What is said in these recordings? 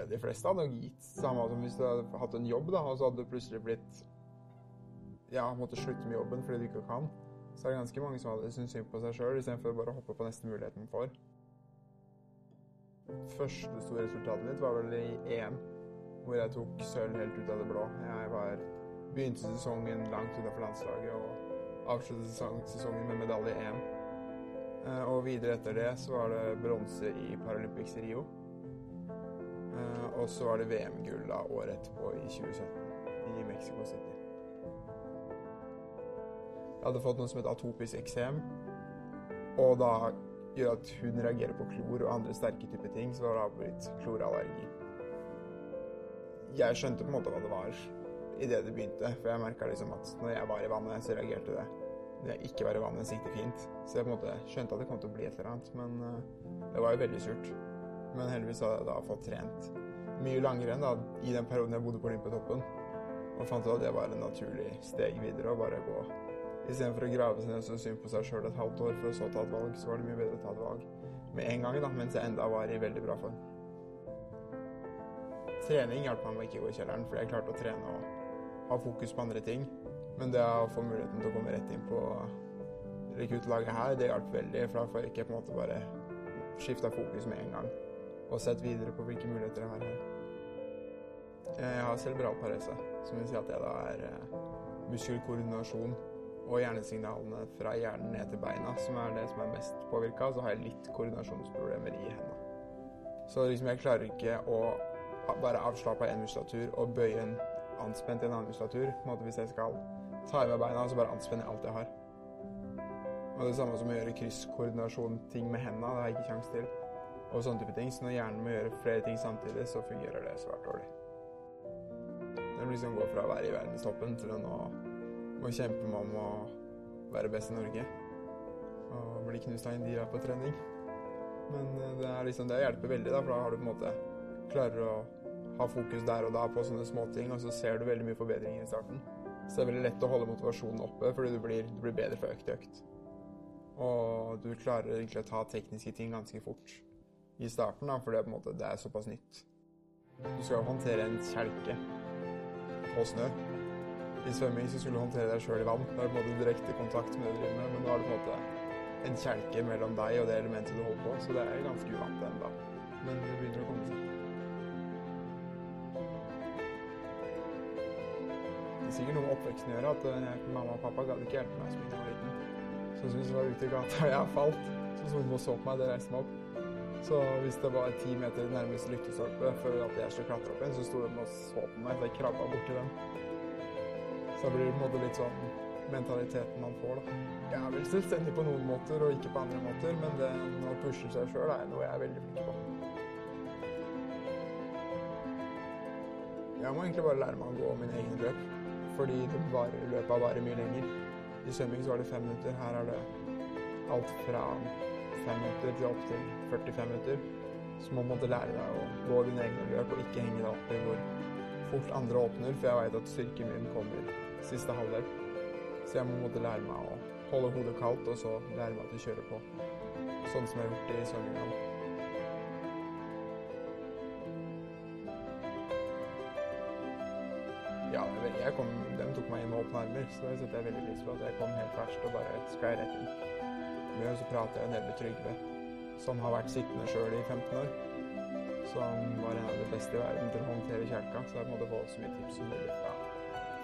Ja, de fleste hadde gitt. Samme som hvis du hadde hatt en jobb, da, og så hadde du plutselig blitt Ja, måtte slutte med jobben fordi du ikke kan. Så er det ganske mange som hadde syntes synd på seg sjøl, istedenfor bare å hoppe på neste muligheten for. Første store resultatet mitt var vel i EM, hvor jeg tok sølv helt ut av det blå. Jeg var, begynte sesongen langt utenfor landslaget og avsluttet sesongen med medalje i EM. Eh, og videre etter det så var det bronse i Paralympics i Rio. Eh, og så var det VM-gull da året etterpå, i 2017, i Mexico City. Jeg hadde fått noe som het atopisk eksem, og da gjør at huden reagerer på klor og andre sterke typer ting, så det det blitt klorallergi. Jeg skjønte på en måte hva det var idet det begynte, for jeg merka liksom at når jeg var i vannet, så reagerte det. Når jeg ikke var i vannet, så gikk det fint. Så jeg på en måte skjønte at det kom til å bli et eller annet, men uh, det var jo veldig surt. Men heldigvis hadde jeg da fått trent mye langrenn da, i den perioden jeg bodde på Olympiatoppen. Og fant ut at det var en naturlig steg videre å bare gå. Istedenfor å grave seg ned så synd på seg sjøl et halvt år for å så ta et valg, så var det mye bedre å ta et valg med en gang, da, mens jeg enda var i veldig bra form. Trening hjalp meg med å ikke gå i kjelleren, fordi jeg klarte å trene og ha fokus på andre ting. Men det å få muligheten til å komme rett inn på rekruttlaget her, det hjalp veldig. For da får jeg ikke på en måte bare skifta fokus med en gang og sett videre på hvilke muligheter jeg har her. Jeg har cerebral parese, som vil si at jeg da er eh, muskelkoordinasjon og hjernesignalene fra hjernen ned til beina som er det som er mest påvirka. Så har jeg litt koordinasjonsproblemer i hendene. Så liksom jeg klarer ikke å bare avslappe en muskulatur og bøye en anspent i en annen muskulatur. På en måte Hvis jeg skal ta i meg beina, så bare anspenner jeg alt jeg har. Og det samme som å gjøre krysskoordinasjon-ting med hendene, det har jeg ikke kjangs til. Og sånne type ting. Så når hjernen må gjøre flere ting samtidig, så fungerer det svært dårlig. Blir liksom går fra å være i verdenstoppen til å nå må kjempe med om å være best i Norge. Og bli knust av Indira på trening. Men eh, det, er liksom, det hjelper veldig, da, for da har du på en måte klarer å ha fokus der og da på sånne småting, og så ser du veldig mye forbedringer i starten. Så det er veldig lett å holde motivasjonen oppe, fordi du blir, du blir bedre fra økt til økt. Og du klarer egentlig å ta tekniske ting ganske fort i starten, da, for det er, på en måte, det er såpass nytt. Du skal håndtere en kjelke på snø. I svømming så skulle du håndtere deg sjøl i vann. Da er du på en måte direkte kontakt med det du driver med, men da har du på en måte en kjelke mellom deg og det elementet du holder på, så det er ganske uvant ennå. Men det begynner å komme seg. Det er sikkert noe med oppveksten å gjøre, at jeg, mamma og pappa gadd ikke hjelpe meg så mye da jeg var liten. Så hvis jeg var ute i gata og jeg falt, så de og så på meg, det reiste meg opp. Så hvis det var ti meter nærmeste lyktestolpe før jeg skulle klatre opp igjen, så sto de og så på meg, så jeg krabba borti dem. Så da blir det på en måte litt sånn mentaliteten man får, da. Jeg er vel selvstendig på noen måter og ikke på andre måter, men det å pushe seg sjøl er noe jeg er veldig flink på. Jeg må egentlig bare lære meg å gå min egen løp, fordi varer, løpet varer mye lenger. I svømming så var det fem minutter, her er det alt fra fem minutter opp til 45 minutter. Så må du lære deg å gå dine egne løp og ikke henge deg opp i hvor fort andre åpner, for jeg veit at styrken min kommer siste halvdel. Så jeg må lære meg å holde hodet kaldt, og så lære meg å kjøre på. Sånn som jeg har gjort det i svømminga. Ja, jeg kom, de tok meg inn med åpne armer, så det setter jeg veldig pris på. At jeg kom helt først og bare sklei rett inn. Men så prater jeg ned med Trygve, som har vært sittende sjøl i 15 år. Som var en av de beste i verden til å håndtere kjelka. Så jeg måtte få så mye tips som mulig fra,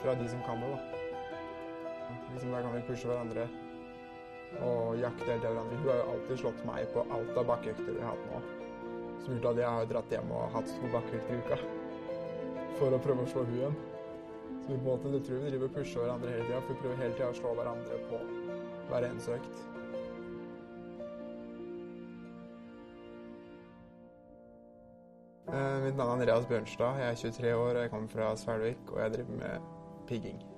fra de som kan det, da. Liksom Der kan vi pushe hverandre og jakte helt til hverandre. Hun har jo alltid slått meg på alt av bakkeøkter vi har hatt nå. Som gjort at jeg har dratt hjem og hatt to bakkeøkter i uka for å prøve å slå hun igjen. Så vi på en måte, det tror vi driver og pusher hverandre hele tida, for vi prøver hele tida å slå hverandre på hver eneste økt. Mitt navn er Andreas Bjørnstad. Jeg er 23 år og jeg kommer fra Svelvik, og jeg driver med pigging.